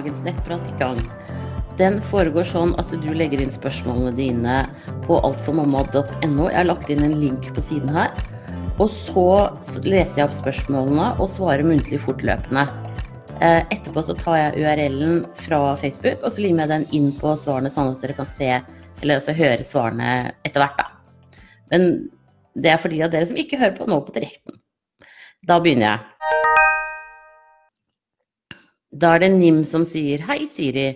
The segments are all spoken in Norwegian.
dagens nettprat i gang. Den foregår sånn at du legger inn spørsmålene dine på altformamma.no. Jeg har lagt inn en link på siden her. Og så leser jeg opp spørsmålene og svarer muntlig fortløpende. Eh, etterpå så tar jeg URL-en fra Facebook og så limer jeg den inn på svarene, sånn at dere kan se, eller altså høre svarene etter hvert. da. Men det er for de av dere som ikke hører på nå på direkten. Da begynner jeg. Da er det Nim som sier Hei, Siri.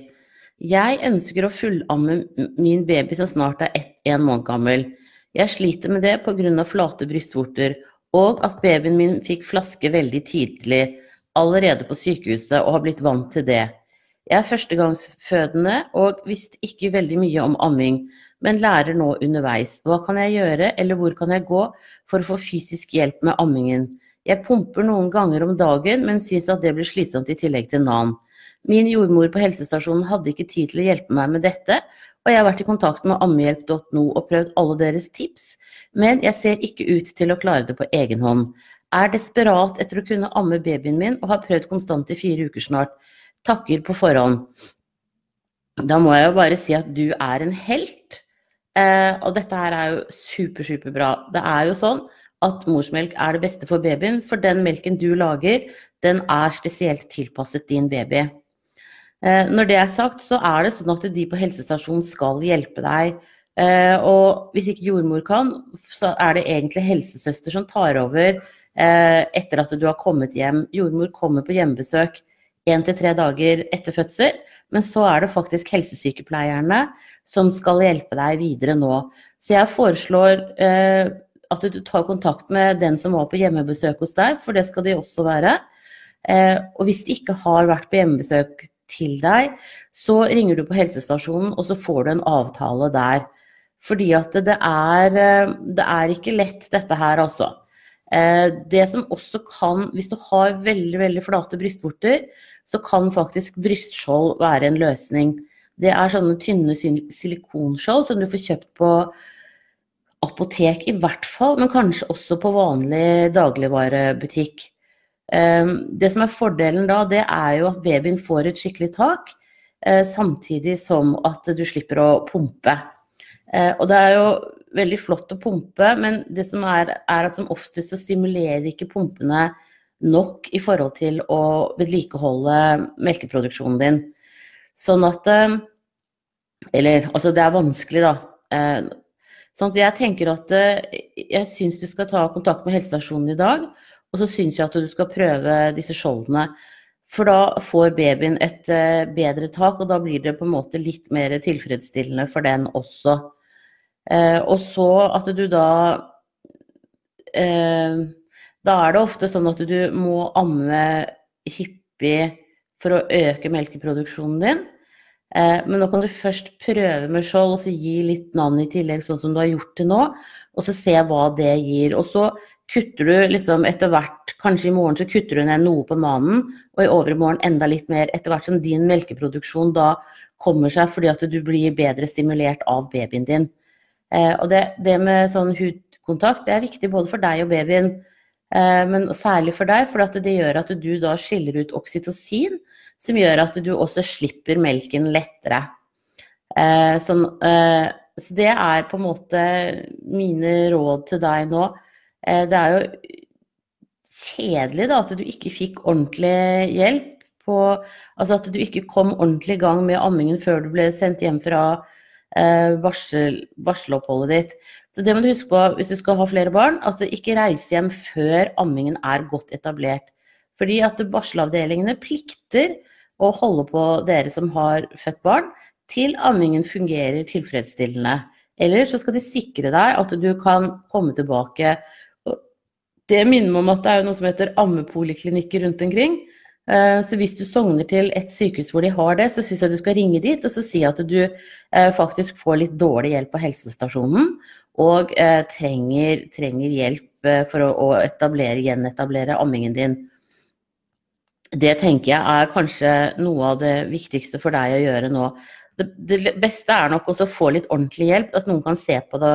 Jeg ønsker å fullamme min baby som snart er ett, en måned gammel. Jeg sliter med det pga. flate brystvorter, og at babyen min fikk flaske veldig tidlig, allerede på sykehuset, og har blitt vant til det. Jeg er førstegangsfødende og visste ikke veldig mye om amming, men lærer nå underveis. Hva kan jeg gjøre, eller hvor kan jeg gå for å få fysisk hjelp med ammingen? Jeg pumper noen ganger om dagen, men syns at det blir slitsomt i tillegg til NAN. Min jordmor på helsestasjonen hadde ikke tid til å hjelpe meg med dette, og jeg har vært i kontakt med ammehjelp.no og prøvd alle deres tips, men jeg ser ikke ut til å klare det på egen hånd. Er desperat etter å kunne amme babyen min og har prøvd konstant i fire uker snart. Takker på forhånd. Da må jeg jo bare si at du er en helt. Eh, og dette her er jo super, superbra. Det er jo sånn at morsmelk er det beste for babyen, for den melken du lager, den er spesielt tilpasset din baby. Eh, når det er sagt, så er det sånn at de på helsestasjonen skal hjelpe deg. Eh, og hvis ikke jordmor kan, så er det egentlig helsesøster som tar over eh, etter at du har kommet hjem. Jordmor kommer på hjemmebesøk én til tre dager etter fødsel, men så er det faktisk helsesykepleierne som skal hjelpe deg videre nå. Så jeg foreslår at du tar kontakt med den som var på hjemmebesøk hos deg, for det skal de også være. Eh, og hvis de ikke har vært på hjemmebesøk til deg, så ringer du på helsestasjonen, og så får du en avtale der. Fordi at det er, eh, det er ikke lett, dette her, altså. Eh, det som også kan, hvis du har veldig, veldig flate brystvorter, så kan faktisk brystskjold være en løsning. Det er sånne tynne silikonskjold som du får kjøpt på apotek i hvert fall, men kanskje også på vanlig dagligvarebutikk. Ehm, det som er fordelen da, det er jo at babyen får et skikkelig tak, eh, samtidig som at du slipper å pumpe. Eh, og det er jo veldig flott å pumpe, men det som er, er at som oftest så stimulerer ikke pumpene nok i forhold til å vedlikeholde melkeproduksjonen din. Sånn at eh, Eller altså, det er vanskelig, da. Sånn jeg tenker at eh, jeg syns du skal ta kontakt med helsestasjonen i dag. Og så syns jeg at du skal prøve disse skjoldene. For da får babyen et eh, bedre tak, og da blir det på en måte litt mer tilfredsstillende for den også. Eh, og så at du da Da er det ofte sånn at du må amme hyppig for å øke melkeproduksjonen din. Eh, men nå kan du først prøve med skjold, og så gi litt navn i tillegg, sånn som du har gjort til nå. Og så se hva det gir. Og så kutter du liksom etter hvert, kanskje i morgen så kutter du ned noe på nanen, og i overmorgen enda litt mer. Etter hvert som din melkeproduksjon da kommer seg fordi at du blir bedre stimulert av babyen din. Eh, og det, det med sånn hudkontakt, det er viktig både for deg og babyen. Eh, men særlig for deg, for det gjør at du da skiller ut oksytocin, som gjør at du også slipper melken lettere. Sånn, så det er på en måte mine råd til deg nå. Eh, det er jo kjedelig da, at du ikke fikk ordentlig hjelp. På, altså at du ikke kom ordentlig i gang med ammingen før du ble sendt hjem fra eh, varsel, varseloppholdet ditt. Så det må du huske på hvis du skal ha flere barn, at altså ikke reise hjem før ammingen er godt etablert. Fordi at barselavdelingene plikter å holde på dere som har født barn, til ammingen fungerer tilfredsstillende. Eller så skal de sikre deg at du kan komme tilbake. Det minner meg om at det er noe som heter ammepoliklinikker rundt omkring. Eh, så hvis du sogner til et sykehus hvor de har det, så syns jeg du skal ringe dit og så si at du eh, faktisk får litt dårlig hjelp på helsestasjonen og eh, trenger, trenger hjelp for å etablere, gjenetablere ammingen din det tenker jeg er kanskje noe av det viktigste for deg å gjøre nå. Det, det beste er nok også å få litt ordentlig hjelp, at noen kan se på det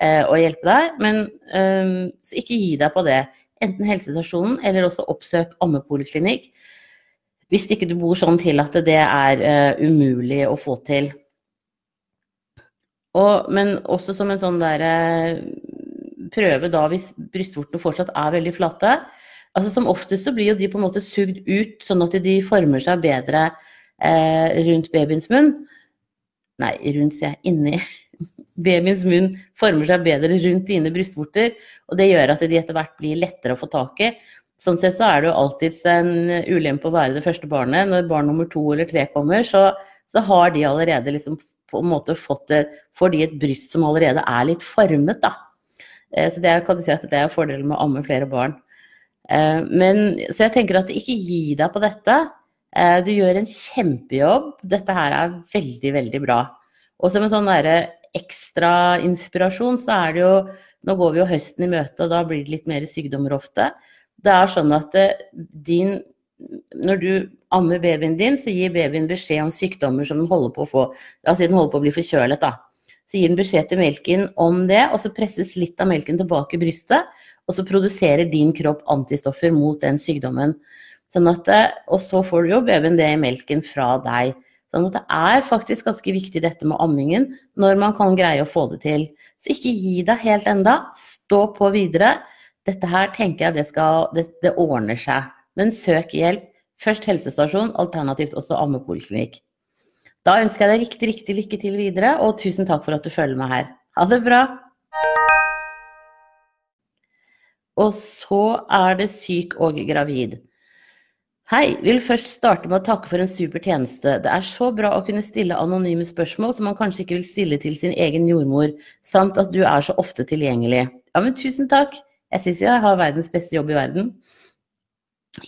eh, og hjelpe deg. Men eh, ikke gi deg på det. Enten helsestasjonen eller også oppsøk ammepoliklinikk. Hvis ikke du bor sånn til at det er uh, umulig å få til. Og, men også som en sånn der uh, prøve da hvis brystvortene fortsatt er veldig flate. Altså Som oftest så blir jo de på en måte sugd ut, sånn at de former seg bedre eh, rundt babyens munn. Nei, rundt sier jeg, inni. Babyens munn former seg bedre rundt dine brystvorter, og det gjør at de etter hvert blir lettere å få tak i. Sånn sett så er det jo alltids en ulempe å være det første barnet. Når barn nummer to eller tre kommer, så, så har de allerede liksom på en måte fått det Får de et bryst som allerede er litt formet, da. Eh, så det kan du si at det er fordelen med å amme flere barn. Eh, men, så jeg tenker at ikke gi deg på dette. Eh, du gjør en kjempejobb. Dette her er veldig, veldig bra. Og som en sånn ekstra inspirasjon, så er det jo Nå går vi jo høsten i møte, og da blir det litt mer sykdommer ofte. Det er sånn at eh, din Når du ammer babyen din, så gir babyen beskjed om sykdommer som den holder på å få. Altså den holder på å bli forkjølet, da. Så gir den beskjed til melken om det, og så presses litt av melken tilbake i brystet. Og så produserer din kropp antistoffer mot den sykdommen. Sånn at, eh, og så får du jo babyen det i melken fra deg. Sånn at det er faktisk ganske viktig dette med ammingen når man kan greie å få det til. Så ikke gi deg helt enda. Stå på videre dette her tenker jeg det, skal, det, det ordner seg. Men søk hjelp. Først helsestasjon, alternativt også ammepoliklinikk. Da ønsker jeg deg riktig, riktig lykke til videre, og tusen takk for at du følger med her. Ha det bra! Og så er det syk og gravid. Hei, vil først starte med å takke for en super tjeneste. Det er så bra å kunne stille anonyme spørsmål som man kanskje ikke vil stille til sin egen jordmor, samt at du er så ofte tilgjengelig. Ja, men tusen takk! Jeg syns jo jeg har verdens beste jobb i verden.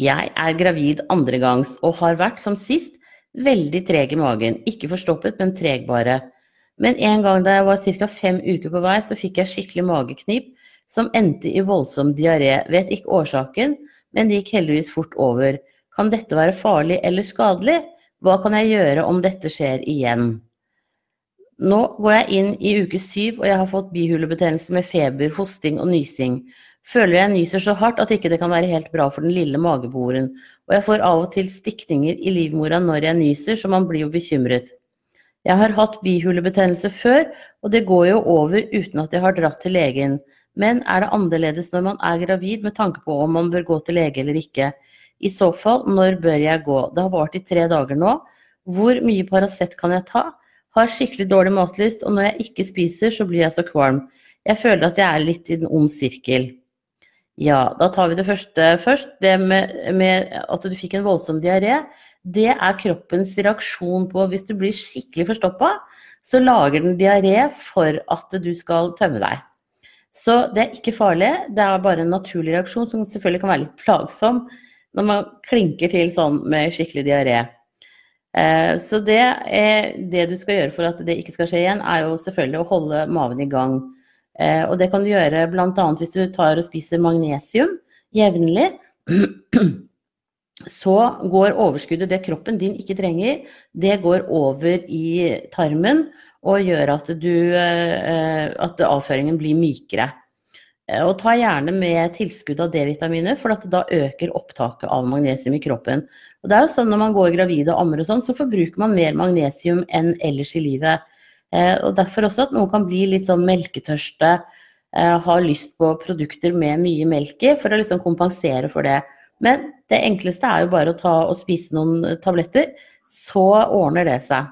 Jeg er gravid andregangs og har vært, som sist, veldig treg i magen. Ikke forstoppet, men treg bare. Men en gang da jeg var ca. fem uker på vei, så fikk jeg skikkelig mageknip som endte i voldsom diaré. Vet ikke årsaken, men det gikk heldigvis fort over. Kan dette være farlig eller skadelig? Hva kan jeg gjøre om dette skjer igjen? Nå går jeg inn i uke syv, og jeg har fått bihulebetennelse med feber, hosting og nysing. Føler jeg nyser så hardt at ikke det kan være helt bra for den lille mageboren, og jeg får av og til stikninger i livmora når jeg nyser, så man blir jo bekymret. Jeg har hatt bihulebetennelse før, og det går jo over uten at jeg har dratt til legen. Men er det annerledes når man er gravid med tanke på om man bør gå til lege eller ikke? I så fall, når bør jeg gå? Det har vart i tre dager nå. Hvor mye Paracet kan jeg ta? Har skikkelig dårlig matlyst, og når jeg ikke spiser, så blir jeg så kvalm. Jeg føler at jeg er litt i den ond sirkel. Ja, da tar vi det første først. Det med, med at du fikk en voldsom diaré. Det er kroppens reaksjon på Hvis du blir skikkelig forstoppa, så lager den diaré for at du skal tømme deg. Så det er ikke farlig. Det er bare en naturlig reaksjon som selvfølgelig kan være litt plagsom når man klinker til sånn med skikkelig diaré. Eh, så det, er, det du skal gjøre for at det ikke skal skje igjen, er jo selvfølgelig å holde maven i gang. Eh, og det kan du gjøre bl.a. hvis du tar og spiser magnesium jevnlig. Så går overskuddet, det kroppen din ikke trenger, det går over i tarmen og gjør at, du, eh, at avføringen blir mykere. Eh, og ta gjerne med tilskudd av D-vitaminer, for da øker opptaket av magnesium i kroppen. Og det er jo sånn Når man går gravid og ammer, og sånn, så forbruker man mer magnesium enn ellers i livet. Eh, og derfor også at noen kan bli litt sånn melketørste, ha lyst på produkter med mye melk i, for å liksom kompensere for det. Men det enkleste er jo bare å ta og spise noen tabletter, så ordner det seg.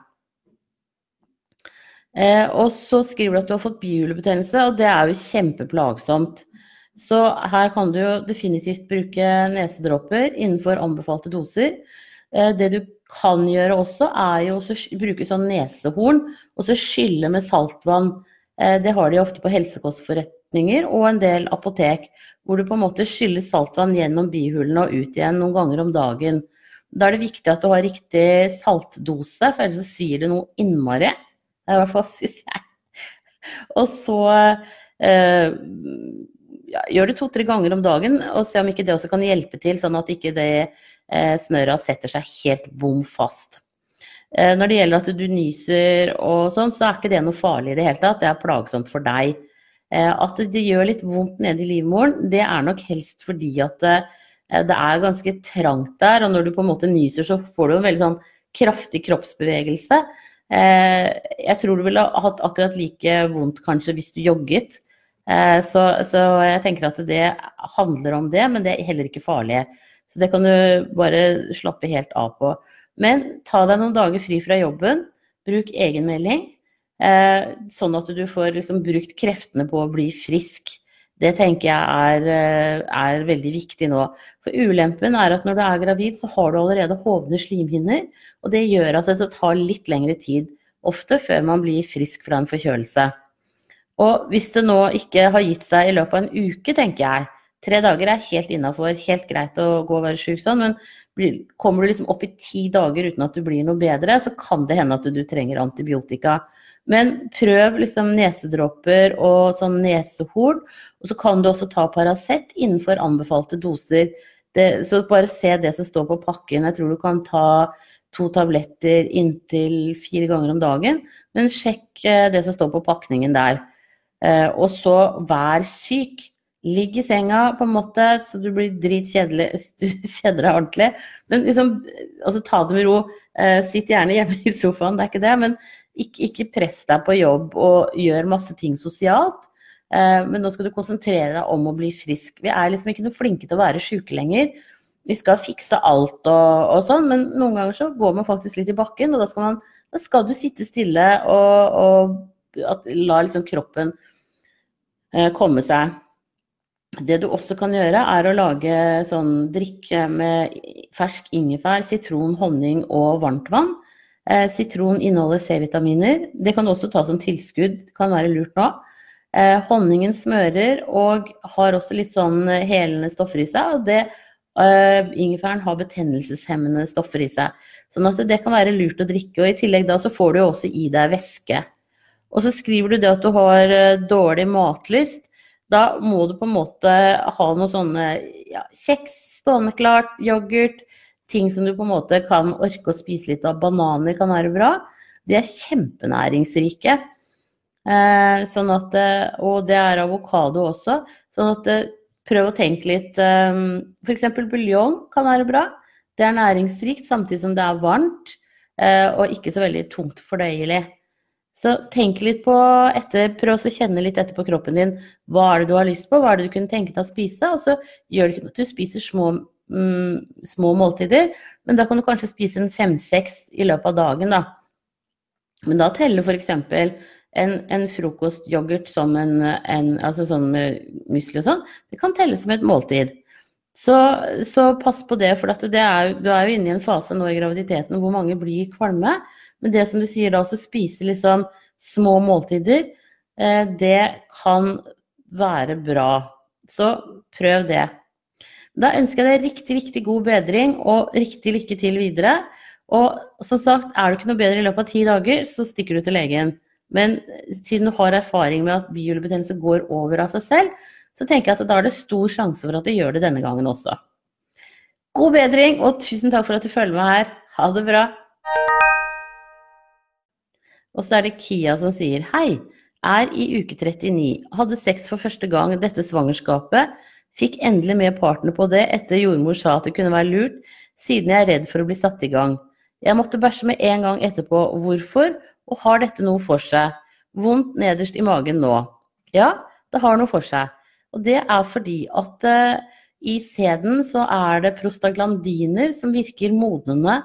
Eh, og så skriver du at du har fått bihulebetennelse, og det er jo kjempeplagsomt. Så her kan du jo definitivt bruke nesedråper innenfor anbefalte doser. Det du kan gjøre også, er jo å bruke sånn nesehorn og så skylle med saltvann. Eh, det har de ofte på helsekostforretninger og en del apotek, hvor du på en måte skyller saltvann gjennom bihulene og ut igjen noen ganger om dagen. Da er det viktig at du har riktig saltdose, for ellers svir det noe innmari. I hvert fall syns jeg. Og så eh, ja, gjør det to-tre ganger om dagen, og se om ikke det også kan hjelpe til, sånn at ikke det eh, snørra setter seg helt bom fast. Eh, når det gjelder at du nyser og sånn, så er ikke det noe farlig i det hele tatt. Det er plagsomt for deg. Eh, at det gjør litt vondt nede i livmoren, det er nok helst fordi at Eh, det er ganske trangt der, og når du på en måte nyser, så får du en veldig sånn kraftig kroppsbevegelse. Eh, jeg tror du ville hatt akkurat like vondt kanskje hvis du jogget. Eh, så, så, jeg tenker at det handler om det, men det er heller ikke farlig. Så det kan du bare slappe helt av på. Men ta deg noen dager fri fra jobben. Bruk egenmelding, sånn at du får liksom brukt kreftene på å bli frisk. Det tenker jeg er, eh, er, veldig viktig nå. For ulempen er at når du er gravid, så har du allerede hovne slimhinner. Og det gjør at det tar litt lengre tid, ofte før man blir frisk fra en forkjølelse. Og hvis det nå ikke har gitt seg i løpet av en uke, tenker jeg, tre dager er helt innafor, helt greit å gå og være sjuk sånn, men kommer du liksom opp i ti dager uten at du blir noe bedre, så kan det hende at du trenger antibiotika. Men prøv liksom nesedråper og sånn nesehorn. Og så kan du også ta Paracet innenfor anbefalte doser. Det, så bare se det som står på pakken. Jeg tror du kan ta to tabletter inntil fire ganger om dagen. Men sjekk eh, det som står på pakningen der. Eh, og så vær syk. Ligg i senga på en måte så du blir dritkjedelig, du kjeder deg ordentlig. Men liksom, altså ta det med ro. Eh, sitt gjerne hjemme i sofaen, det er ikke det. Men ikke, ikke, press deg på jobb og gjør masse ting sosialt. Eh, men nå skal du konsentrere deg om å bli frisk. Vi er liksom ikke noe flinke til å være syke lenger. Vi skal fikse alt og, og, sånn, men noen ganger så går man faktisk litt i bakken. Og da skal, man, da skal du sitte stille og, og at, la liksom kroppen eh, komme seg. Det du også kan gjøre, er å lage sånn drikke med fersk ingefær, sitron, honning og varmtvann. Eh, sitron inneholder C-vitaminer. Det kan du også ta som tilskudd, det kan være lurt nå. Eh, honningen smører og har også litt sånn helende stoffer i seg. og det Uh, ingefæren har betennelseshemmende stoffer i seg. Sånn at det kan være lurt å drikke. Og i tillegg da så får du også i deg væske. Og så skriver du det at du har uh, dårlig matlyst. Da må du på en måte ha noe sånne ja, kjeks stående klart, yoghurt, ting som du på en måte kan orke å spise litt av. Bananer kan være bra. De er kjempenæringsrike. Eh, sånn at, eh, og det er avokado også. Sånn at eh, prøv å tenke litt eh, F.eks. buljong kan være bra. Det er næringsrikt samtidig som det er varmt eh, og ikke så veldig tungt fordøyelig. Så tenk litt på etter, prøv å kjenne litt etter på kroppen din. Hva er det du har lyst på, hva er det du kunne tenke deg å spise? Og så gjør det ikke noe at du spiser små mm, små måltider, men da kan du kanskje spise en fem-seks i løpet av dagen, da. Men da teller f.eks. En, en frokostyoghurt som en, en, altså sånn med musli og sånn, det kan telles som et måltid. Så, så pass på det, for det er, du er jo inne i en fase nå i graviditeten hvor mange blir kvalme. Men det som du sier da, å spise liksom små måltider, eh, det kan være bra. Så prøv det. Da ønsker jeg deg riktig, riktig god bedring og riktig lykke til videre. Og som sagt, er du ikke noe bedre i løpet av ti dager, så stikker du til legen. Men siden du har erfaring med at bihulebetennelse går over av seg selv, så tenker jeg at da er det stor sjanse for at du gjør det denne gangen også. God bedring, og tusen takk for at du følger med her. Ha det bra. Og så er det Kia som sier hei. Er i uke 39. Hadde sex for første gang dette svangerskapet Fikk endelig med partner på det etter jordmor sa at det kunne være lurt, siden jeg er redd for å bli satt i gang. Jeg måtte bæsje med en gang etterpå. Hvorfor? Og har dette noe for seg? Vondt nederst i magen nå. Ja, det har noe for seg. Og det er fordi at uh, i sæden så er det prostaglandiner som virker modnende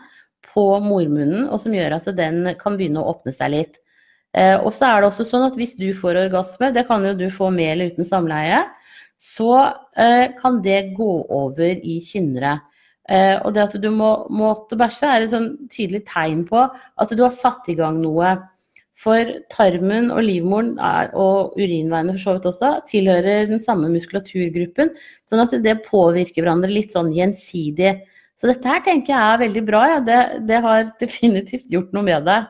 på mormunnen, og som gjør at den kan begynne å åpne seg litt. Uh, og så er det også sånn at hvis du får orgasme, det kan jo du få med eller uten samleie, så eh, kan det gå over i kynnere. Eh, og det at du må måtte bæsje, er et sånn tydelig tegn på at du har satt i gang noe. For tarmen og livmoren, og urinveiene for så vidt også, tilhører den samme muskulaturgruppen. Sånn at det påvirker hverandre litt sånn gjensidig. Så dette her tenker jeg er veldig bra. Ja. Det, det, har definitivt gjort noe med deg.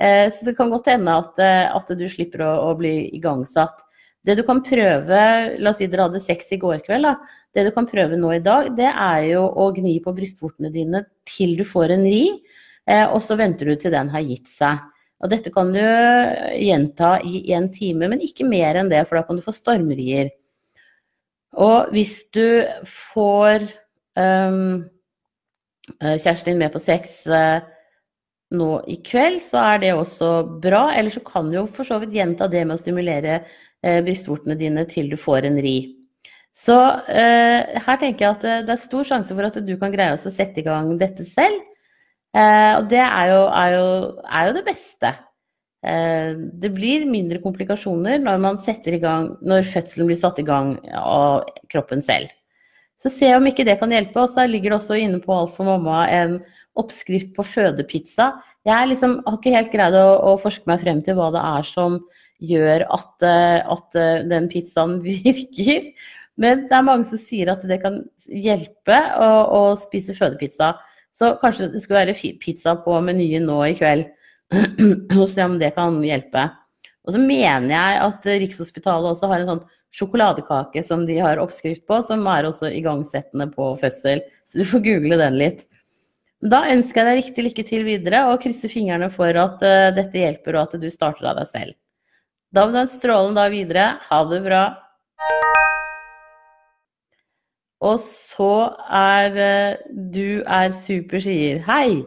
Eh, så det kan godt hende at, eh, at du slipper å, å bli igangsatt. Det du kan prøve, la oss si dere hadde sex i går kveld, da. Det du kan prøve nå i dag, det er jo å gni på brystvortene dine til du får en ri, eh, og så venter du til den har gitt seg. Og dette kan du gjenta i en time, men ikke mer enn det, for da kan du få stormrier. Og hvis du får um, kjæresten din med på sex uh, nå i kveld, så er det også bra. Eller så kan du jo for så vidt gjenta det med å stimulere brystvortene dine til du får en ri. Så uh, her tenker jeg at det er stor sjanse for at du kan greie å sette i gang dette selv. og det er jo, er, jo, er jo, det beste. det blir mindre komplikasjoner når man i gang, når fødselen blir satt i gang av kroppen selv. Så se om ikke det kan hjelpe. Og så ligger det også inne på Alt for mamma en oppskrift på fødepizza. Jeg liksom, har ikke helt greid å, å, forske meg frem til hva det er som gjør at, eh, at eh, den pizzaen virker. Men det er mange som sier at det kan hjelpe å, å spise fødepizza. Så kanskje det skulle være pizza på menyen nå i kveld. Og se om det kan hjelpe. Og så mener jeg at Rikshospitalet også har en sånn sjokoladekake som de har oppskrift på, som er også igangsettende på fødsel. Så du får google den litt. Da ønsker jeg deg riktig lykke til videre, og krysser fingrene for at uh, dette hjelper, og at du starter av deg selv. Da må du ha en strålende dag videre. Ha det bra. Og så er uh, du er super, sier hei.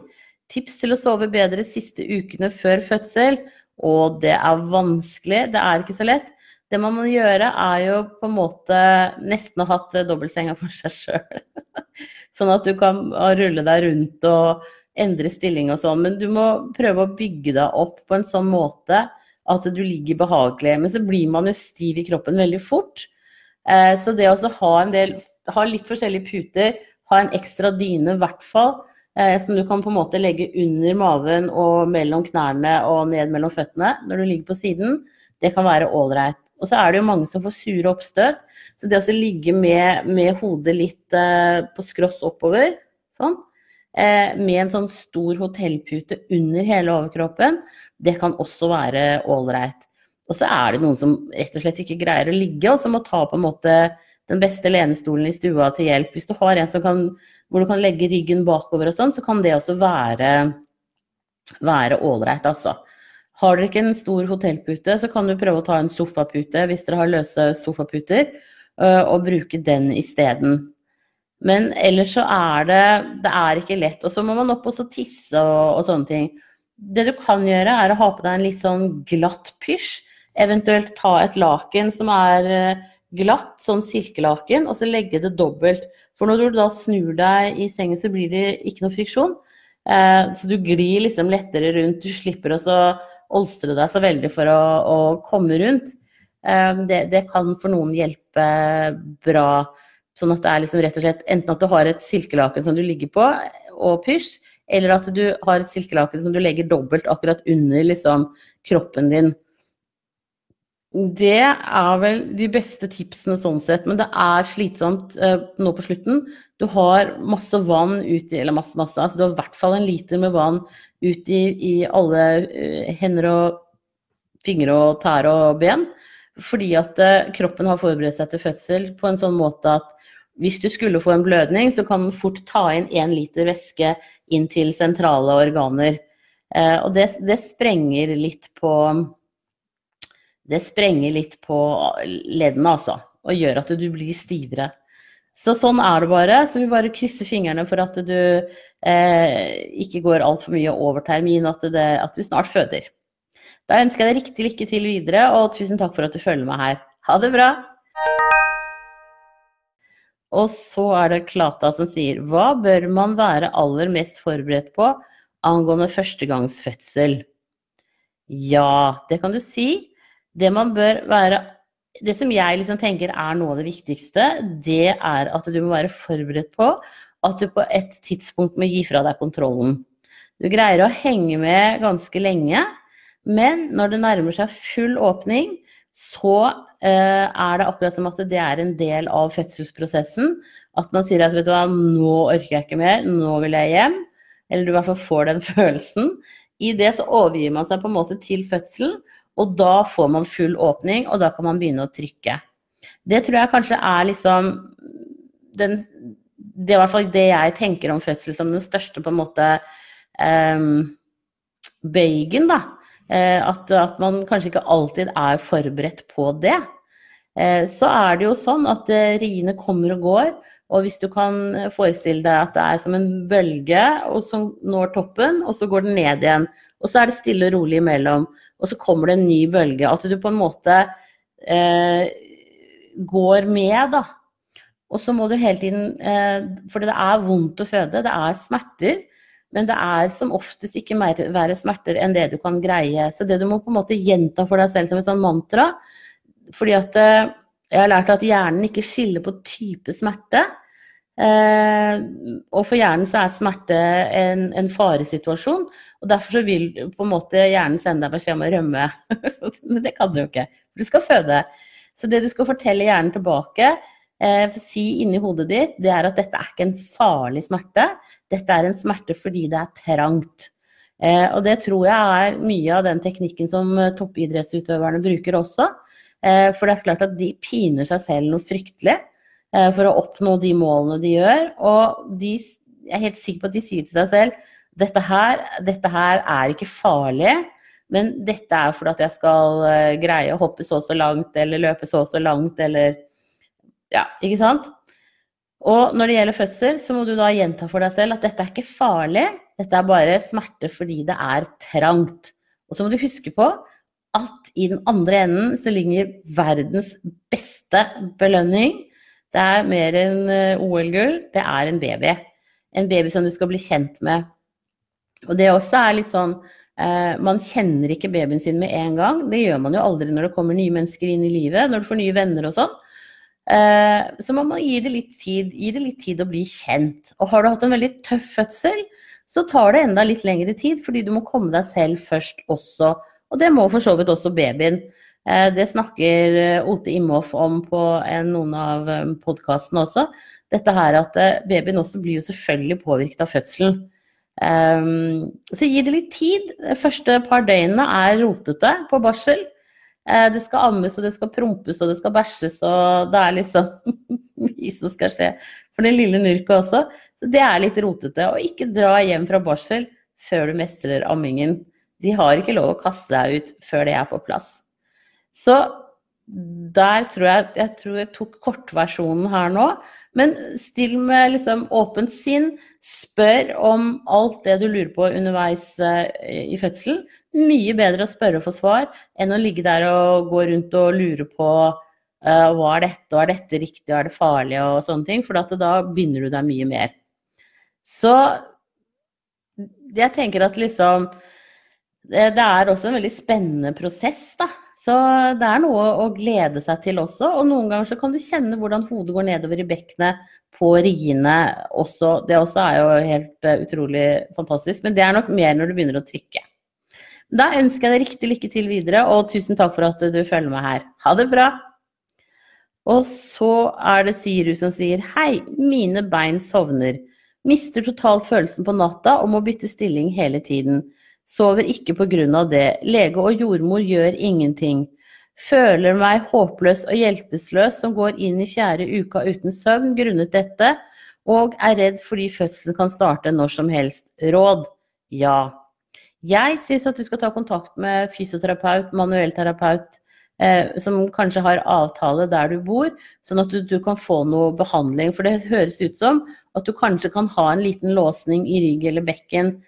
Tips til å sove bedre siste ukene før fødsel. Og det er vanskelig, det er ikke så lett. Det man må gjøre, er jo på en måte nesten å ha hatt dobbeltsenga for seg sjøl. sånn at du kan rulle deg rundt og endre stilling og sånn. Men du må prøve å bygge deg opp på en sånn måte at du ligger behagelig. Men så blir man jo stiv i kroppen veldig fort. Eh, så det å ha del Ha litt forskjellige puter, ha en ekstra dyne i hvert fall, eh, som du kan på en måte legge under maven og mellom knærne og ned mellom føttene når du ligger på siden, det kan være ålreit. Og så er det jo mange som får sure oppstøt. Så det å ligge med, med hodet litt eh, på skross oppover, sånn, med en sånn stor hotellpute under hele overkroppen, det kan også være ålreit. Og så er det noen som rett og slett ikke greier å ligge, og som må ta på en måte den beste lenestolen i stua til hjelp. Hvis du har en kan, hvor du kan legge ryggen bakover og sånn, så kan det også være ålreit, altså. Har dere ikke en stor hotellpute, så kan du prøve å ta en sofapute hvis dere har løse sofaputer, øh, og bruke den isteden. Men ellers så er det Det er ikke lett. Og så må man opp og tisse og, og, sånne ting. Det du kan gjøre, er å ha på deg en litt sånn glatt pysj. Eventuelt ta et laken som er øh, glatt, sånn silkelaken, og så legge det dobbelt. For når du da snur deg i sengen, så blir det ikke noe friksjon. Eh, så du glir liksom lettere rundt. Du slipper å olstre deg så veldig for å, å komme rundt. Eh, det, det, kan for noen hjelpe bra. Sånn at det er liksom rett og slett enten at du har et silkelaken som du ligger på, og pysj, eller at du har et silkelaken som du legger dobbelt akkurat under liksom, kroppen din. Det er vel de beste tipsene sånn sett, men det er slitsomt uh, nå på slutten. Du har masse vann uti, eller masse, masse, altså du har i hvert fall en liter med vann ut i, alle uh, hender og fingre og tær og ben. Fordi at uh, kroppen har forberedt seg til fødsel på en sånn måte at hvis du skulle få en blødning, så kan den fort ta inn én liter væske inn til sentrale organer. Uh, og det, det sprenger litt på det sprenger litt på leddene, altså. Og gjør at du blir stivere. Så sånn er det bare. Så vi bare krysser fingrene for at du eh, ikke går altfor mye over termin, og at, at, du snart føder. Da ønsker jeg deg riktig lykke til videre, og tusen takk for at du følger meg her. Ha det bra! Og så er det Klata som sier Hva bør man være aller mest forberedt på angående førstegangsfødsel? Ja, det kan du si. Det man bør være Det som jeg liksom tenker er noe av det viktigste, det er at du må være forberedt på at du på et tidspunkt må gi fra deg kontrollen. Du greier å henge med ganske lenge, men når det nærmer seg full åpning, så er det akkurat som at det er en del av fødselsprosessen. At man sier at vet du hva, nå orker jeg ikke mer, nå vil jeg hjem. Eller du i hvert fall får den følelsen. I det så overgir man seg på en måte til fødselen, og da får man full åpning, og da kan man begynne å trykke. Det tror jeg kanskje er liksom den, Det er i hvert fall det jeg tenker om fødsel som den største på en måte um, bøygen, da. Uh, at, at, man kanskje ikke alltid er forberedt på det. Uh, så er det jo sånn at uh, riene kommer og går, Og hvis du kan forestille deg at det er som en bølge og som når toppen, og så går den ned igjen. Og så er det stille og rolig imellom. Og så kommer det en ny bølge. At du på en måte eh, går med, da. Og så må du hele tiden eh, For det er vondt å føde, det er smerter. Men det er som oftest ikke mer verre smerter enn det du kan greie. Så det du må på en måte gjenta for deg selv som et sånn mantra Fordi at eh, jeg har lært at hjernen ikke skiller på type smerte. Eh, og for hjernen så er smerte en, en, faresituasjon. Og derfor så vil på en måte hjernen sende deg beskjed om å rømme. Men det kan du jo ikke, du skal føde. Så det du skal fortelle hjernen tilbake, si inni hodet ditt, det er at dette er ikke en farlig smerte. Dette er en smerte fordi det er trangt. Eh, og det tror jeg er mye av den teknikken som eh, toppidrettsutøverne bruker også. Eh, for det er klart at de piner seg selv noe fryktelig eh, for å oppnå de målene de gjør. Og de, jeg er helt sikker på at de sier til seg selv dette her, dette her er ikke farlig. Men dette er fordi at jeg skal greie å hoppe så og så langt, eller løpe så og så langt, eller Ja, ikke sant? Og når det gjelder fødsel, så må du da gjenta for deg selv at dette er ikke farlig, dette er bare smerte fordi det er trangt. Og så må du huske på at i den andre enden så ligger verdens beste belønning. Det er mer enn eh, OL-gull, det er en baby. En baby som du skal bli kjent med. Og det også er litt sånn eh, Man kjenner ikke babyen sin med en gang. Det gjør man jo aldri når det kommer nye mennesker inn i livet, når du får nye venner og sånn. Eh, så man må gi det litt tid, gi det litt tid å bli kjent. Og har du hatt en veldig tøff fødsel, så tar det enda litt lengre tid, fordi du må komme deg selv først også. Og det må for så vidt også babyen. Eh, det snakker eh, Ote Imhoff om på noen av podkastene også. Dette her at babyen også blir jo selvfølgelig påvirket av fødselen. Så gi det litt tid. De første par døgnene er rotete på barsel. Eh, det skal ammes, og det skal prompes, og det skal bæsjes, og det er liksom mye som skal skje for den lille Nurka også. Så det er litt rotete. Og ikke dra hjem fra barsel før du mestrer ammingen. De har ikke lov å kaste deg ut før det er på plass. Så der tror jeg Jeg tror jeg tok kortversjonen her nå. Men still med liksom åpent sinn. Spør om alt det du lurer på underveis eh, i fødselen. Mye bedre å spørre og få svar enn å ligge der og gå rundt og lure på uh, hva er dette, og er dette riktig, og er det farlig, og sånne ting. For da begynner du deg mye mer. Så jeg tenker at liksom det, det er også en veldig spennende prosess, da. Så det er noe å glede seg til også. Og noen ganger så kan du kjenne hvordan hodet går nedover i bekkenet på riene også. Det også er jo helt uh, utrolig fantastisk. Men det er nok mer når du begynner å trykke. Da ønsker jeg deg riktig lykke til videre, og tusen takk for at du følger med her. Ha det bra! Og så er det Siru som sier hei, mine bein sovner. Mister totalt følelsen på natta og må bytte stilling hele tiden. Sover ikke av det. Lege og jordmor gjør ingenting. Føler meg håpløs og hjelpeløs som går inn i kjære uka uten søvn grunnet dette, og er redd fordi fødselen kan starte når som helst. Råd? Ja. Jeg syns at du skal ta kontakt med fysioterapeut, manuellterapeut, eh, som kanskje har avtale der du bor, sånn at du, du, kan få noe behandling. For det høres ut som at du kanskje kan ha en liten låsning i rygg eller bekken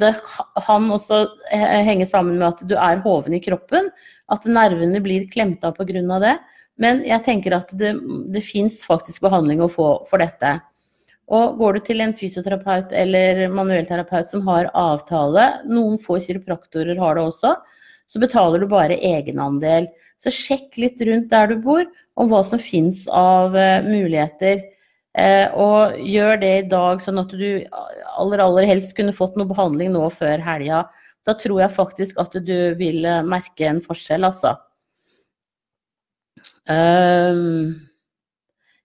det kan også henge sammen med at du er hoven i kroppen. At nervene blir klemt av pga. det. Men jeg tenker at det, det fins faktisk behandling å få for dette. Og går du til en fysioterapeut eller manuellterapeut som har avtale, noen få kiropraktorer har det også, så betaler du bare egenandel. Så sjekk litt rundt der du bor om hva som fins av uh, muligheter Eh, og gjør det i dag, sånn at du aller, aller helst kunne fått noe behandling nå før helga. Da tror jeg faktisk at du vil eh, merke en forskjell, altså. Um,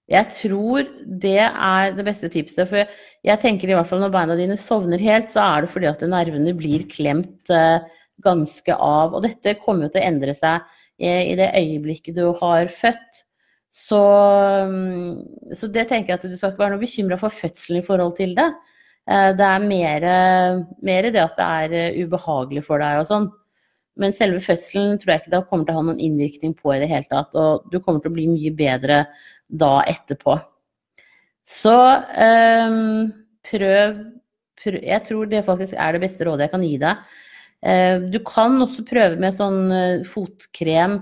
jeg tror det er det beste tipset. For jeg tenker i hvert fall når beina dine sovner helt, så er det fordi at nervene blir klemt uh, ganske av. Og dette kommer jo til å endre seg i, i det øyeblikket du har født. Så, mm, så, det tenker jeg at du skal ikke være noe bekymra for fødselen i forhold til det. Eh, det er mer, mer det at det er eh, ubehagelig for deg og sånn. Men selve fødselen tror jeg ikke det kommer til å ha noen innvirkning på i det hele tatt. Og du kommer til å bli mye bedre da etterpå. Så um, prøv, prøv, Jeg tror det faktisk er det beste rådet jeg kan gi deg. Uh, du kan også prøve med sånn uh, fotkrem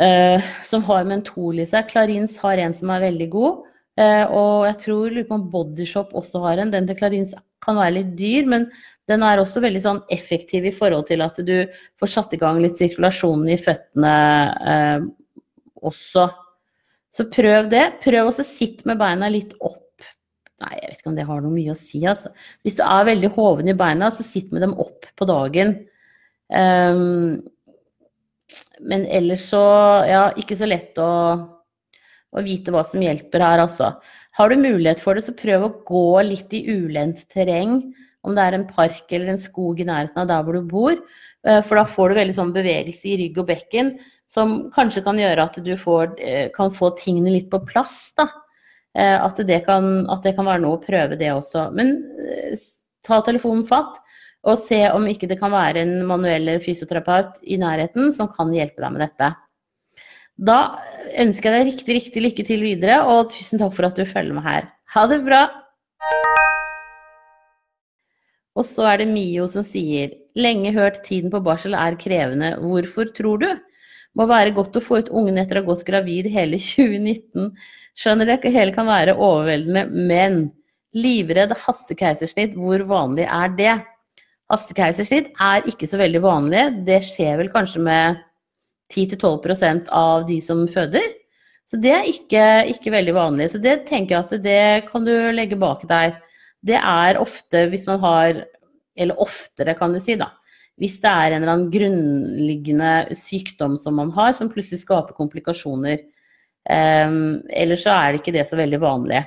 uh, som har mentol i seg. Clarins har en som er veldig god. og jeg tror lurer Bodyshop også har en. Den til Clarins kan være litt dyr, men den er også veldig sånn effektiv i forhold til at du får satt i gang litt sirkulasjonen i føttene også. Så prøv det. Prøv også å sitte med beina litt opp. Nei, jeg vet ikke om det har noe mye å si. Altså. Hvis du er veldig hoven i beina, så sitt med dem opp på dagen. Um, men ellers så Ja, ikke så lett å, å, vite hva som hjelper her, altså. Har du mulighet for det, så prøv å gå litt i ulendt terreng. Om det er en park eller en skog i nærheten av der hvor du bor. Eh, for da får du veldig sånn bevegelse i rygg og bekken som kanskje kan gjøre at du får, eh, kan få tingene litt på plass. da. Eh, at det, kan, at det kan være noe å prøve det også. Men ta telefonen fatt og se om ikke det kan være en manuell fysioterapeut i nærheten som kan hjelpe deg med dette. Da ønsker jeg deg riktig, riktig lykke til videre, og tusen takk for at du følger med her. Ha det bra! Og så er det Mio som sier lenge hørt tiden på barsel er krevende. Hvorfor tror du? Må være godt å få ut ungen etter å ha gått gravid hele 2019. Skjønner det hele kan være overveldende, men livredd hastekeisersnitt, hvor vanlig er det? Hastekeisersnitt er ikke så veldig vanlig. Det skjer vel kanskje med 10-12% av de som føder. Så det er ikke, ikke, veldig vanlig. Så det tenker jeg at det kan du legge bak deg. Det er ofte hvis man har Eller oftere, kan du si, da hvis det er en eller annen grunnliggende sykdom som man har, som plutselig skaper komplikasjoner. Um, ellers så er det ikke det så veldig vanlig.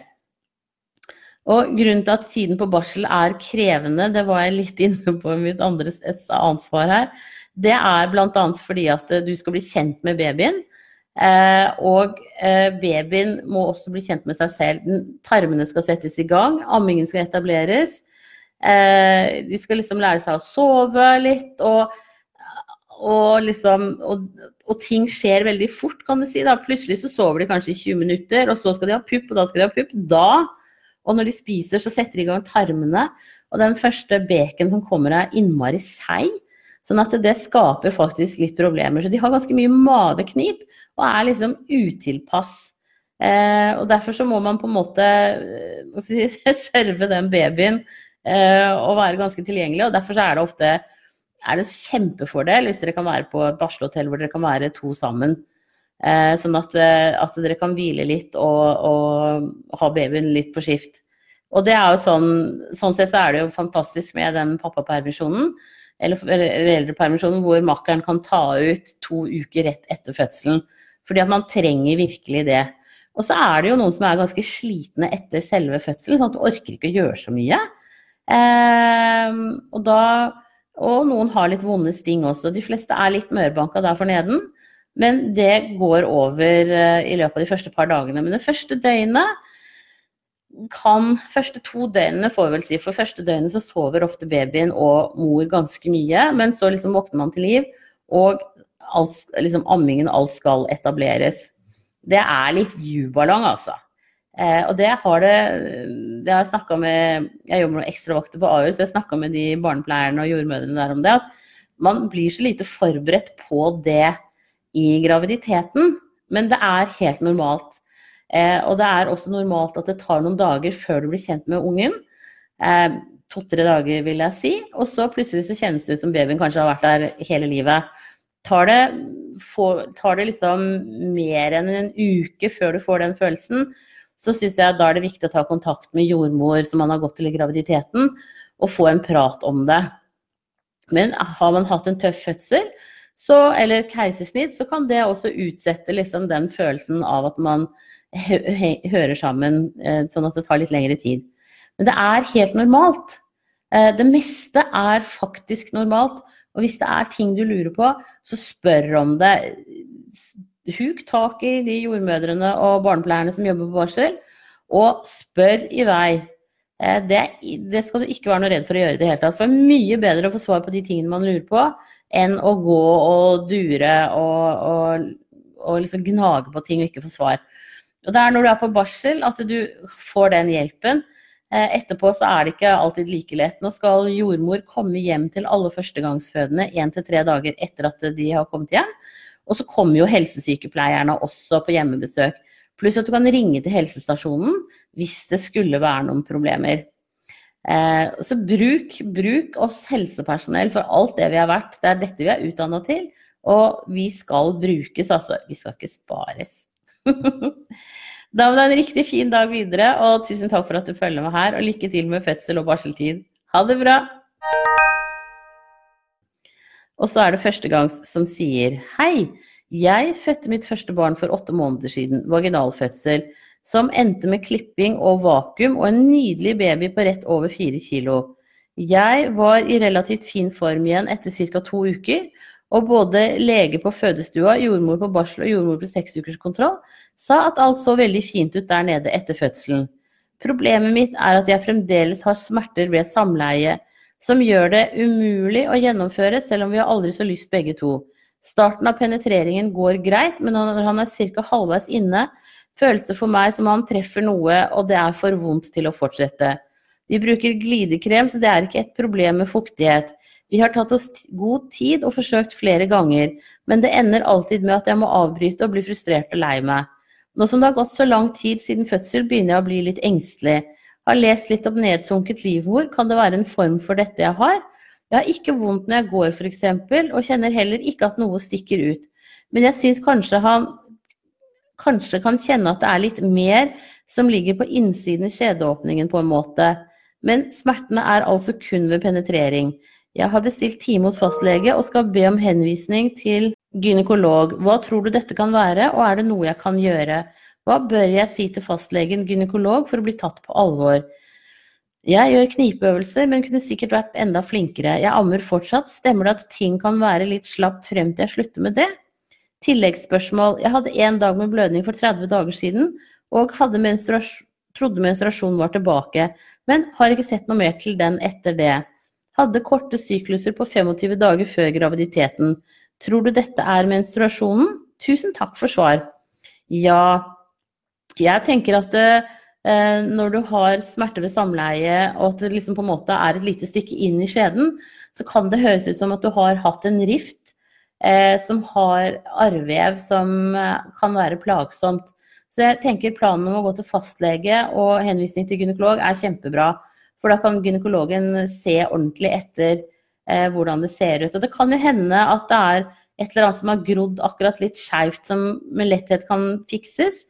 Og grunnen til at tiden på barsel er krevende, det var jeg litt inne på i mitt andre ansvar her, det er bl.a. fordi at eh, du skal bli kjent med babyen. Eh, og eh, babyen må også bli kjent med seg selv. Tarmene skal settes i gang, ammingen skal etableres. De skal liksom lære seg å sove litt, og, og liksom og, og, ting skjer veldig fort, kan du si. da. Plutselig så sover de kanskje i 20 minutter, og så skal de ha pupp, og da skal de ha pupp. Da, og når de spiser, så setter de i gang tarmene. Og den første beken som kommer, er innmari seig. Sånn at det skaper faktisk litt problemer. Så de har ganske mye maveknip og er liksom utilpass. Eh, og derfor så må man på en måte eh, si, serve den babyen Eh, og være ganske tilgjengelig. og Derfor er det ofte er det kjempefordel hvis dere kan være på et barselhotell hvor dere kan være to sammen. Eh, sånn at, eh, at, dere kan hvile litt og, og ha babyen litt på skift. Og det er jo sånn, sånn sett så er det jo fantastisk med den pappapermisjonen, eller foreldrepermisjonen, hvor makkeren kan ta ut to uker rett etter fødselen. Fordi at man trenger virkelig det. Og så er det jo noen som er ganske slitne etter selve fødselen, sånn at du orker ikke å gjøre så mye. Eh, og, da, og noen har litt vonde sting også. De fleste er litt mørbanka der for neden. Men det går over uh, i løpet av de første par dagene. Men det første døgnet kan Første to døgnene får vi vel si. For første døgnet så sover ofte babyen og mor ganske mye. Men så liksom våkner man til liv, og alt, liksom ammingen, alt skal etableres. Det er litt jubalang altså. Eh, og det har det det har Jeg med Jeg jobber med ekstravakter på Ahus, jeg snakka med de barnepleierne og jordmødrene der om det. At man blir så lite forberedt på det i graviditeten. Men det er helt normalt. Eh, og det er også normalt at det tar noen dager før du blir kjent med ungen. Eh, To-tre dager, vil jeg si. Og så plutselig så kjennes det ut som babyen kanskje har vært der hele livet. Tar det, får, tar det liksom mer enn en uke før du får den følelsen, så syns jeg da er det viktig å ta kontakt med jordmor som man har gått til i graviditeten, og få en prat om det. Men har man hatt en tøff fødsel, så, eller keisersnitt, så kan det også utsette liksom den følelsen av at man hører sammen, eh, sånn at det tar litt lengre tid. Men det er helt normalt. Eh, det meste er faktisk normalt. Og hvis det er ting du lurer på, så spør om det huk tak i de jordmødrene og barnepleierne som jobber på barsel, og spør i vei. Eh, det, det, skal du ikke være noe redd for å gjøre i det hele tatt. For det er mye bedre å få svar på de tingene man lurer på, enn å gå og dure og, og, og liksom gnage på ting og ikke få svar. Og det er når du er på barsel at du får den hjelpen. Eh, etterpå så er det ikke alltid like lett. Nå skal jordmor komme hjem til alle førstegangsfødende én til tre dager etter at de har kommet hjem. Og så kommer jo helsesykepleierne også på hjemmebesøk. Pluss at du kan ringe til helsestasjonen hvis det skulle være noen problemer. Eh, så bruk, bruk, oss helsepersonell for alt det vi har vært. Det er dette vi er utdanna til. Og vi skal brukes, altså. Vi skal ikke spares. da må du ha en riktig fin dag videre, og tusen takk for at du følger med her. Og lykke til med fødsel og barseltid. Ha det bra! Og så er det førstegangs som sier Hei, jeg fødte mitt første barn for åtte måneder siden, vaginalfødsel som endte med klipping og vakuum og en nydelig baby på rett over fire kilo. Jeg var i relativt fin form igjen etter ca. to uker, og både lege på fødestua, jordmor på barsel og jordmor på seksukerskontroll sa at alt så veldig fint ut der nede etter fødselen. Problemet mitt er at jeg fremdeles har smerter ved samleie, som gjør det umulig å gjennomføre selv om vi har aldri så lyst begge to. Starten av penetreringen går greit, men når han er ca. halvveis inne, føles det for meg som om han treffer noe, og det er for vondt til å fortsette. Vi bruker glidekrem, så det er ikke et problem med fuktighet. Vi har tatt oss god tid og forsøkt flere ganger, men det ender alltid med at jeg må avbryte og bli frustrert og lei meg. Nå som det har gått så lang tid siden fødsel, begynner jeg å bli litt engstelig. Har lest litt om nedsunket livmor, kan det være en form for dette jeg har? Jeg har ikke vondt når jeg går f.eks., og kjenner heller ikke at noe stikker ut. Men jeg syns kanskje han kanskje kan kjenne at det er litt mer som ligger på innsiden i skjedeåpningen på en måte. Men smertene er altså kun ved penetrering. Jeg har bestilt time hos fastlege og skal be om henvisning til gynekolog. Hva tror du dette kan være, og er det noe jeg kan gjøre? Hva bør jeg si til fastlegen gynekolog for å bli tatt på alvor? Jeg gjør knipeøvelser, men kunne sikkert vært enda flinkere. Jeg ammer fortsatt. Stemmer det at ting kan være litt slapt frem til jeg slutter med det? Tilleggsspørsmål. Jeg hadde én dag med blødning for 30 dager siden, og menstruasjon, trodde menstruasjonen var tilbake, men har ikke sett noe mer til den etter det. Hadde korte sykluser på 25 dager før graviditeten. Tror du dette er menstruasjonen? Tusen takk for svar. Ja, jeg tenker at eh, når du har smerte ved samleie, og at det liksom på en måte er et lite stykke inn i skjeden, så kan det høres ut som at du har hatt en rift eh, som har arrvev som eh, kan være plagsomt. Så jeg tenker planen om å gå til fastlege og henvisning til gynekolog er kjempebra. For da kan gynekologen se ordentlig etter eh, hvordan det ser ut. Og det kan jo hende at det er et eller annet som har grodd akkurat litt skeivt, som med letthet kan fikses.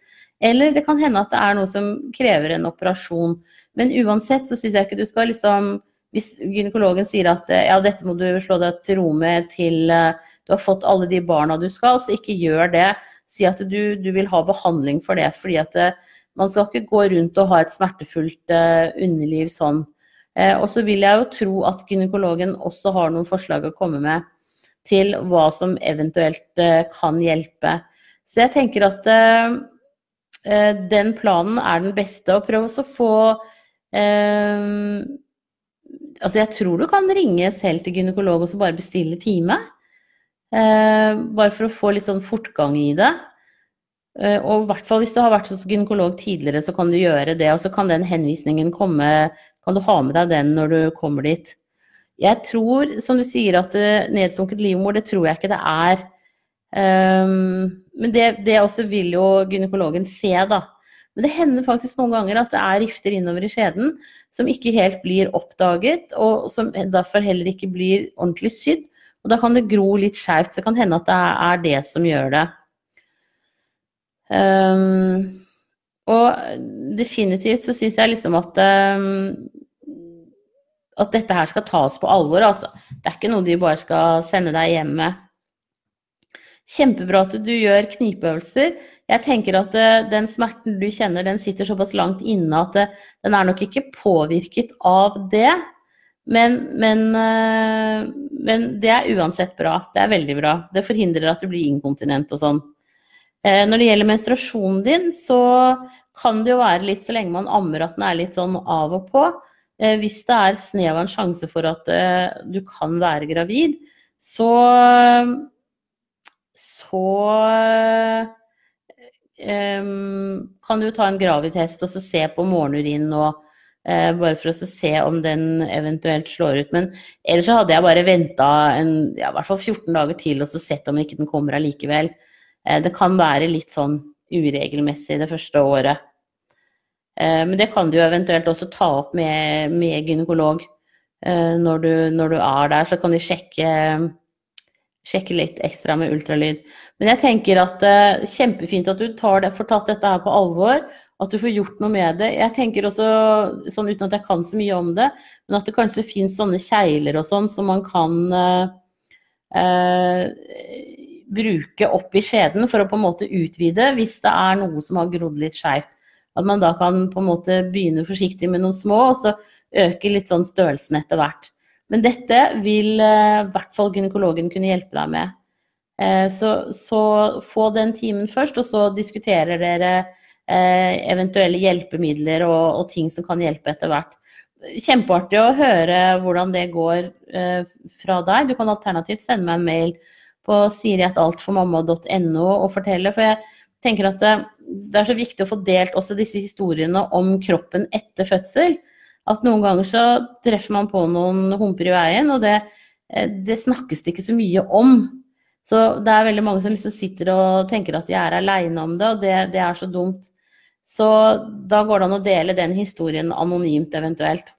Eller det kan hende at det er noe som krever en operasjon. Men uansett så syns jeg ikke du skal liksom Hvis gynekologen sier at ja, dette må du slå deg til ro med til uh, du har fått alle de barna du skal, så ikke gjør det. Si at du, du vil ha behandling for det. fordi at det, eh, man skal ikke gå rundt og ha et smertefullt eh, underliv sånn. Eh, og så vil jeg jo tro at gynekologen også har noen forslag å komme med til hva som eventuelt eh, kan hjelpe. Så jeg tenker at uh, den planen er den beste. Og prøv også å få Altså jeg tror du kan ringe selv til gynekolog og bare bestille time. Eh, bare for å få litt sånn fortgang i det. Eh, og i hvert fall hvis du har vært hos gynekolog tidligere, så kan du gjøre det. Og så kan den henvisningen komme, kan du ha med deg den når du kommer dit. Jeg tror, som du sier, at eh, nedsunket livmor, det tror jeg ikke det er. Um, men det, det, også vil jo gynekologen se, da. Men det hender faktisk noen ganger at det er rifter innover i skjeden som ikke helt blir oppdaget, og som derfor heller ikke blir ordentlig sydd. Og da kan det gro litt skjevt. Så det kan hende at det er det som gjør det. Um, og definitivt så syns jeg liksom at um, at dette her skal tas på alvor. Altså. Det er ikke noe de bare skal sende deg hjem med. Kjempebra at du gjør knipeøvelser. Jeg tenker at uh, den smerten du kjenner, den sitter såpass langt inne at uh, den er nok ikke påvirket av det. Men, men, eh, men, det er uansett bra. Det er veldig bra. Det forhindrer at du blir inkontinent og sånn. Eh, når det gjelder menstruasjonen din, så kan det jo være litt så lenge man ammer at den er litt sånn av og på. Eh, hvis det er snev av en sjanse for at du kan være gravid, så så um, kan du ta en gravidtest og se på morgenurin og eh, bare for å se om den eventuelt slår ut. Men ellers så hadde jeg bare venta ja, i hvert fall 14 dager til og så sett om ikke den kommer allikevel. Eh, det kan være litt sånn uregelmessig det første året. Eh, men det kan du eventuelt også ta opp med, med gynekolog eh, når du, når du, er der. Så kan de sjekke, sjekke, litt ekstra med ultralyd. Men jeg tenker at er kjempefint at du tar det, får tatt dette her på alvor. At du får gjort noe med det. Jeg tenker også, sånn uten at jeg kan så mye om det, men at det kanskje finnes sånne kjegler og sånn som man kan eh, bruke opp i skjeden for å på en måte utvide hvis det er noe som har grodd litt skeivt. At man da kan på en måte begynne forsiktig med noen små, og så øke litt sånn størrelsen etter hvert. Men dette vil eh, i hvert fall gynekologen kunne hjelpe deg med. Eh, så, så, få den timen først, og så diskuterer dere eh, eventuelle hjelpemidler og, og, ting som kan hjelpe etter hvert. Kjempeartig å høre hvordan det går fra deg. Du kan alternativt sende meg en mail på siriataltformamma.no og fortelle. For jeg tenker at det, det, er så viktig å få delt også disse historiene om kroppen etter fødsel. At noen ganger så treffer man på noen humper i veien, og det, eh, det snakkes det ikke så mye om. Så det er veldig mange som liksom sitter og tenker at de er aleine om det, og det, det er så dumt. Så da går det an å dele den historien anonymt eventuelt.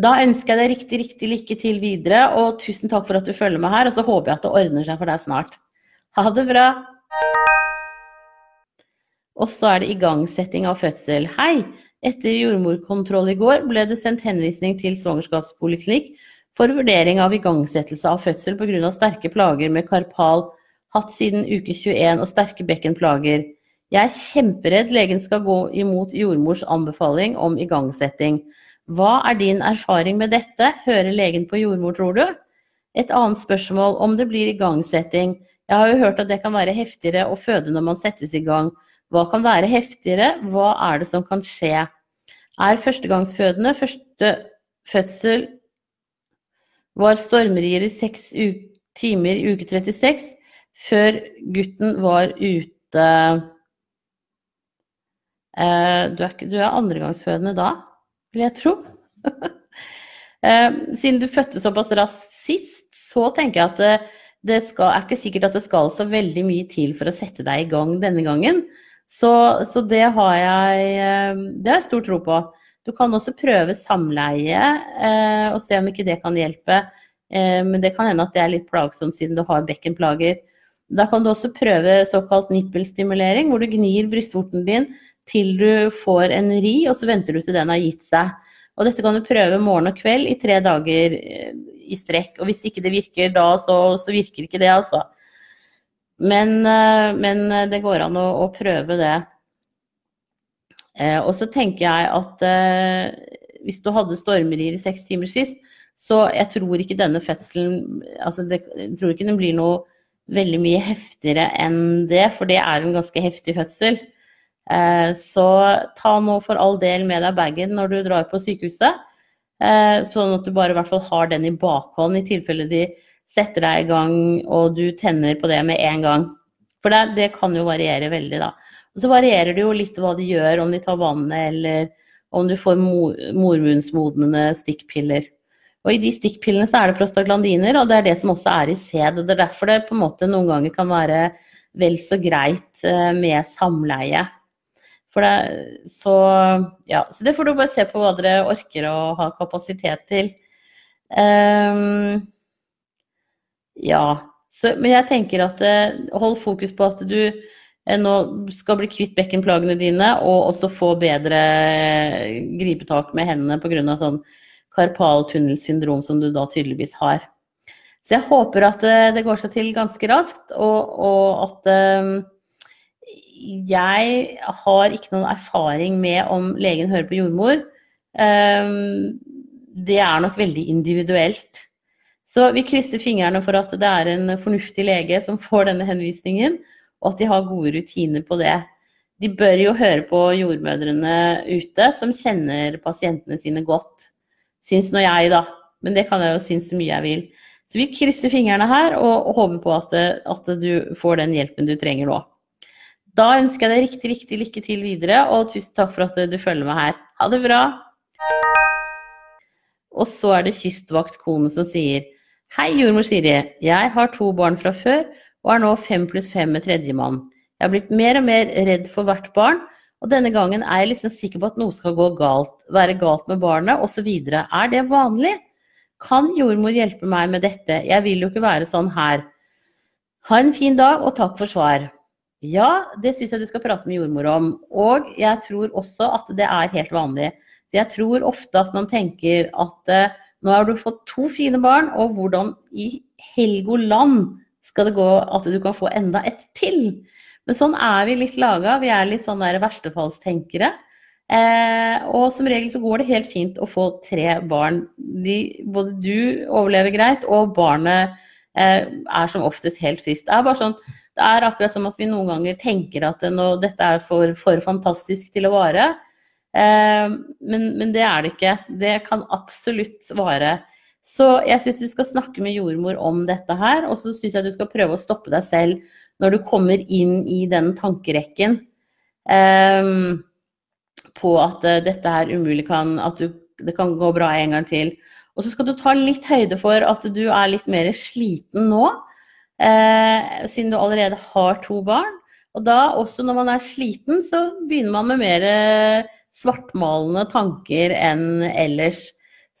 Da ønsker jeg deg riktig, riktig lykke til videre, og tusen takk for at du følger med her. Og så håper jeg at det ordner seg for deg snart. Ha det bra. Og så er det igangsetting av fødsel. Hei! Etter jordmorkontroll i går ble det sendt henvisning til svangerskapspoliklinikk for vurdering av igangsettelse av fødsel pga. sterke plager med karpal hatt siden uke 21 og sterke bekkenplager. Jeg er kjemperedd legen skal gå imot jordmors anbefaling om igangsetting. Hva er din erfaring med dette, hører legen på jordmor, tror du? Et annet spørsmål, om det blir igangsetting. Jeg har jo hørt at det kan være heftigere å føde når man settes i gang. Hva kan være heftigere, hva er det som kan skje? Er førstegangsfødende første fødsel var stormrier i seks timer i uke 36 før gutten var ute Du er, du er andregangsfødende da? vil jeg tro. Eh, siden du fødte såpass raskt sist, så tenker jeg at det, det skal, er ikke sikkert at det skal så veldig mye til for å sette deg i gang denne gangen. Så, så det har jeg eh, Det har jeg stor tro på. Du kan også prøve samleie eh, og se om ikke det kan hjelpe. Eh, men det kan hende at det er litt plagsomt siden du har bekkenplager. Da kan du også prøve såkalt nippelstimulering, hvor du gnir brystvorten din til du får en ri, og så venter du til den har gitt seg. Og dette kan du prøve morgen og kveld i tre dager eh, i strekk. Og hvis ikke det virker da, så, så virker ikke det, altså. Men, eh, men, eh, det går an å, å prøve det. Og så tenker jeg at hvis du hadde stormrier i seks timer sist, så jeg tror ikke denne fødselen altså det, Jeg tror ikke den blir noe veldig mye heftigere enn det, for det er en ganske heftig fødsel. Eh, så ta nå for all del med deg bagen når du drar på sykehuset. Eh, sånn at du bare i hvert fall har den i bakhånd i tilfelle de setter deg i gang og du tenner på det med en gang. For det, det kan jo variere veldig, da. Og så varierer det jo litt hva de gjør, om de tar vannet eller om du får mor, mormunnsmodnende stikkpiller. Og i de stikkpillene så er det prostaglandiner, og det er det som også er i sæd. Det er derfor det på en måte noen ganger kan være vel så greit eh, med samleie. For det, så, ja, så det får du bare se på hva dere orker å ha kapasitet til. Um, ja. Så, men jeg tenker at uh, hold fokus på at du uh, nå skal bli kvitt bekkenplagene dine, og også få bedre uh, gripetak med hendene pga. sånn karpaltunnelsyndrom som du da tydeligvis har. Så jeg håper at det går seg til ganske raskt, og, og at ehm, jeg har ikke noen erfaring med om legen hører på jordmor. Ehm, det er nok veldig individuelt. Så vi krysser fingrene for at det er en fornuftig lege som får denne henvisningen, og at de har gode rutiner på det. De bør jo høre på jordmødrene ute, som kjenner pasientene sine godt. Syns nå jeg, da. Men det kan jeg jo synes så mye jeg vil. Så vi krysser fingrene her og, håper på at, at du får den hjelpen du trenger nå. Da ønsker jeg deg riktig, riktig lykke til videre, og tusen takk for at du følger med her. Ha det bra! Og så er det kystvaktkone som sier Hei, jordmor Siri. Jeg har to barn fra før, og er nå fem pluss fem med tredjemann. Jeg har blitt mer og mer redd for hvert barn, og denne gangen er jeg liksom sikker på at noe skal gå galt, være galt med barnet osv. Er det vanlig? Kan jordmor hjelpe meg med dette? Jeg vil jo ikke være sånn her. Ha en fin dag, og takk for svar. Ja, det syns jeg du skal prate med jordmor om. Og jeg tror også at det er helt vanlig. Jeg tror ofte at man tenker at uh, nå har du fått to fine barn, og hvordan i Helgoland skal det gå at du kan få enda et til? Men sånn er vi litt laga. Vi er litt sånn der verstefallstenkere. Eh, og som regel så går det helt fint å få tre barn. De, både du overlever greit, og barnet eh, er som oftest helt friskt. Det er bare sånn, det er akkurat som at vi noen ganger tenker at dette er for, for fantastisk til å vare. Eh, men, men, det er det ikke. Det kan absolutt vare. Så jeg syns du skal snakke med jordmor om dette her, og så syns jeg du skal prøve å stoppe deg selv når du kommer inn i den tankerekken um, på at uh, dette her umulig kan At du, det kan gå bra en gang til. Og så skal du ta litt høyde for at du er litt mer sliten nå, uh, siden du allerede har to barn. Og da, også når man er sliten, så begynner man med mer uh, svartmalende tanker enn ellers.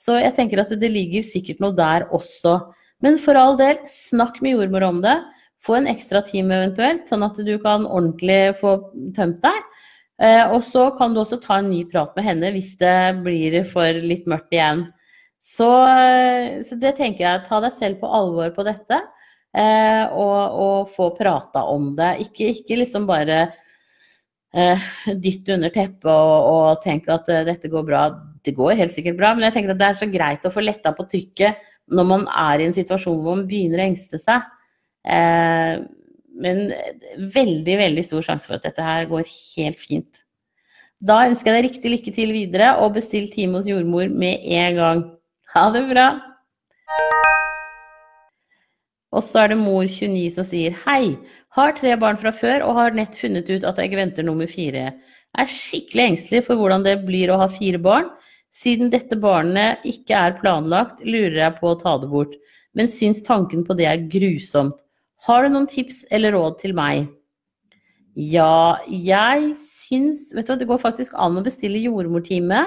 Så jeg tenker at det ligger sikkert noe der også. Men for all del, snakk med jordmor om det. Få en ekstra time eventuelt, sånn at du kan ordentlig få tømt deg. Eh, og så kan du også ta en ny prat med henne hvis det blir for litt mørkt igjen. Så, eh, så det tenker jeg. Ta deg selv på alvor på dette. Eh, og, og få prata om det. Ikke, ikke liksom bare eh, dytte under teppet og, og tenke at uh, dette går bra. Det går helt sikkert bra, men jeg tenker at det er så greit å få letta på trykket når man er i en situasjon hvor man begynner å engste seg. Eh, men veldig, veldig stor sjanse for at dette her går helt fint. Da ønsker jeg deg riktig lykke til videre, og bestill time hos jordmor med en gang. Ha det bra! Og så er det mor 29 som sier hei, har tre barn fra før og har nett funnet ut at jeg venter nummer fire. Er skikkelig engstelig for hvordan det blir å ha fire barn. Siden dette barnet ikke er planlagt, lurer jeg på å ta det bort, men syns tanken på det er grusomt. Har du noen tips eller råd til meg? Ja, jeg syns Vet du hva, det går faktisk an å bestille jordmortime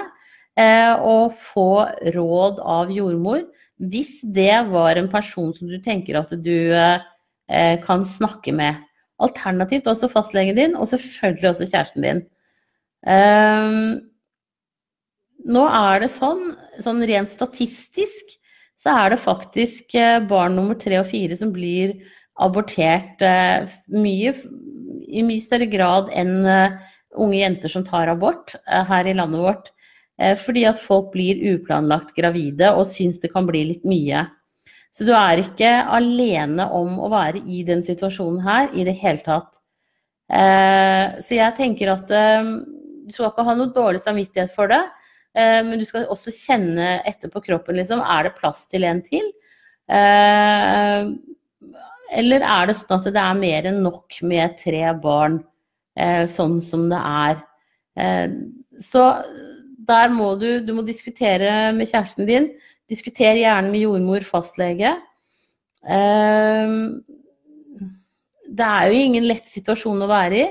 eh, og få råd av jordmor. Hvis det var en person som du tenker at du eh, kan snakke med. Alternativt også fastlegen din, og selvfølgelig også kjæresten din. Um, nå er det sånn, sånn rent statistisk, så er det faktisk eh, barn nummer tre og fire som blir abortert eh, mye, i mye større grad enn eh, unge jenter som tar abort her i landet vårt. Eh, fordi at folk blir uplanlagt gravide og syns det kan bli litt mye. Så du er ikke alene om å være i den situasjonen her i det hele tatt. Eh, så jeg tenker at eh, du skal ikke ha noe dårlig samvittighet for det, men du skal også kjenne etter på kroppen, liksom. Er det plass til en til? Eller er det sånn at det er mer enn nok med tre barn sånn som det er? Så der må du, du må diskutere med kjæresten din. Diskuter gjerne med jordmor, fastlege. Uh, det er jo ingen lett situasjon å være i.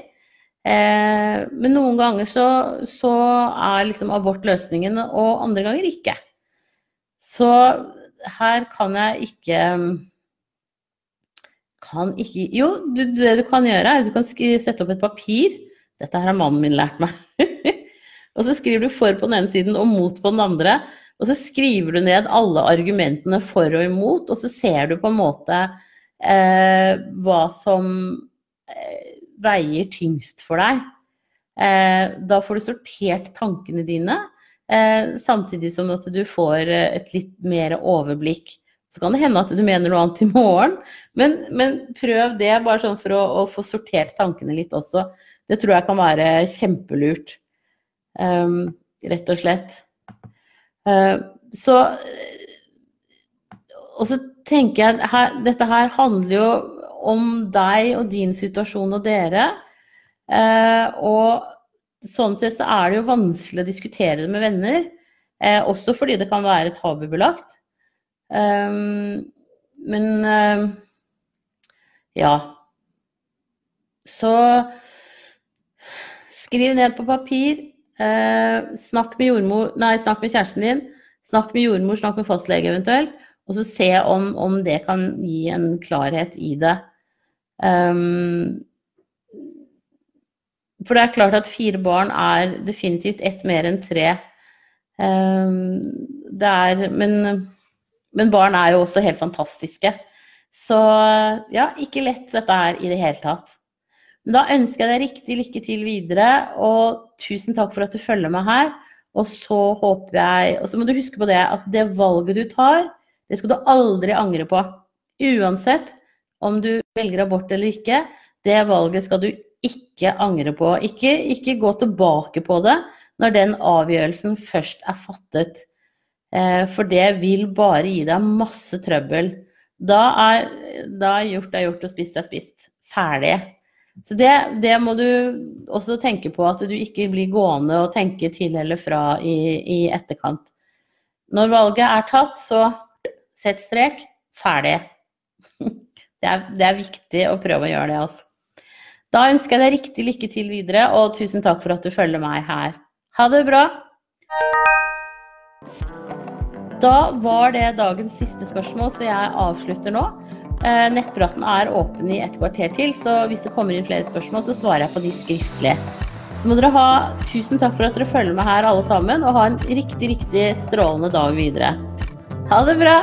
Uh, men noen ganger så, så, er liksom abort løsningen, og andre ganger ikke. Så her kan jeg ikke kan ikke Jo, du, det du kan gjøre, er at du kan sette opp et papir. Dette her har mannen min lært meg. Og så skriver du for på den ene siden og mot på den andre. Og så skriver du ned alle argumentene for og imot, og så ser du på en måte eh, hva som eh, veier tyngst for deg. Eh, da får du sortert tankene dine, eh, samtidig som at du får eh, et litt mer overblikk. Så kan det hende at du mener noe annet i morgen, men, men prøv det bare sånn for å, å få sortert tankene litt også. Det tror jeg kan være kjempelurt. Um, rett og slett. Uh, så Og så tenker jeg her, Dette her handler jo om deg og din situasjon og dere. Eh, og sånn sett så er det jo vanskelig å diskutere det med venner. Eh, også fordi det kan være tabubelagt. Men ja. Så skriv ned på papir. Uh, snakk med jordmor, nei, snakk med kjæresten din. Snakk med jordmor, snakk med fastlege eventuelt. Og så se om, om det kan gi en klarhet i det. Um, for det er klart at fire barn er definitivt ett mer enn tre. Um, det er men, men, barn er jo også helt fantastiske. Så ja, ikke lett dette her i det hele tatt. Men da ønsker jeg deg riktig lykke til videre, og tusen takk for at du følger meg her. Og så håper jeg Og så må du huske på det at det valget du tar, det skal du aldri angre på. Uansett om du velger abort eller ikke, det valget skal du ikke angre på. Ikke, ikke gå tilbake på det når den avgjørelsen først er fattet. Eh, for det vil bare gi deg masse trøbbel. Da er, da er gjort er gjort og spist er spist. Ferdig. Så det, det, må du også tenke på, at du ikke blir gående og tenke til eller fra i, i etterkant. Når valget er tatt, så sett strek. Ferdig. Det er, det er viktig å prøve å gjøre det, altså. Da ønsker jeg deg riktig lykke til videre, og tusen takk for at du følger meg her. Ha det bra! Da var det dagens siste spørsmål, så jeg avslutter nå. Eh, nettpraten er åpen i et kvarter til, så hvis det kommer inn flere spørsmål, så svarer jeg på de skriftlig. Så må dere ha tusen takk for at dere følger med her alle sammen, og ha en riktig, riktig strålende dag videre. Ha det bra!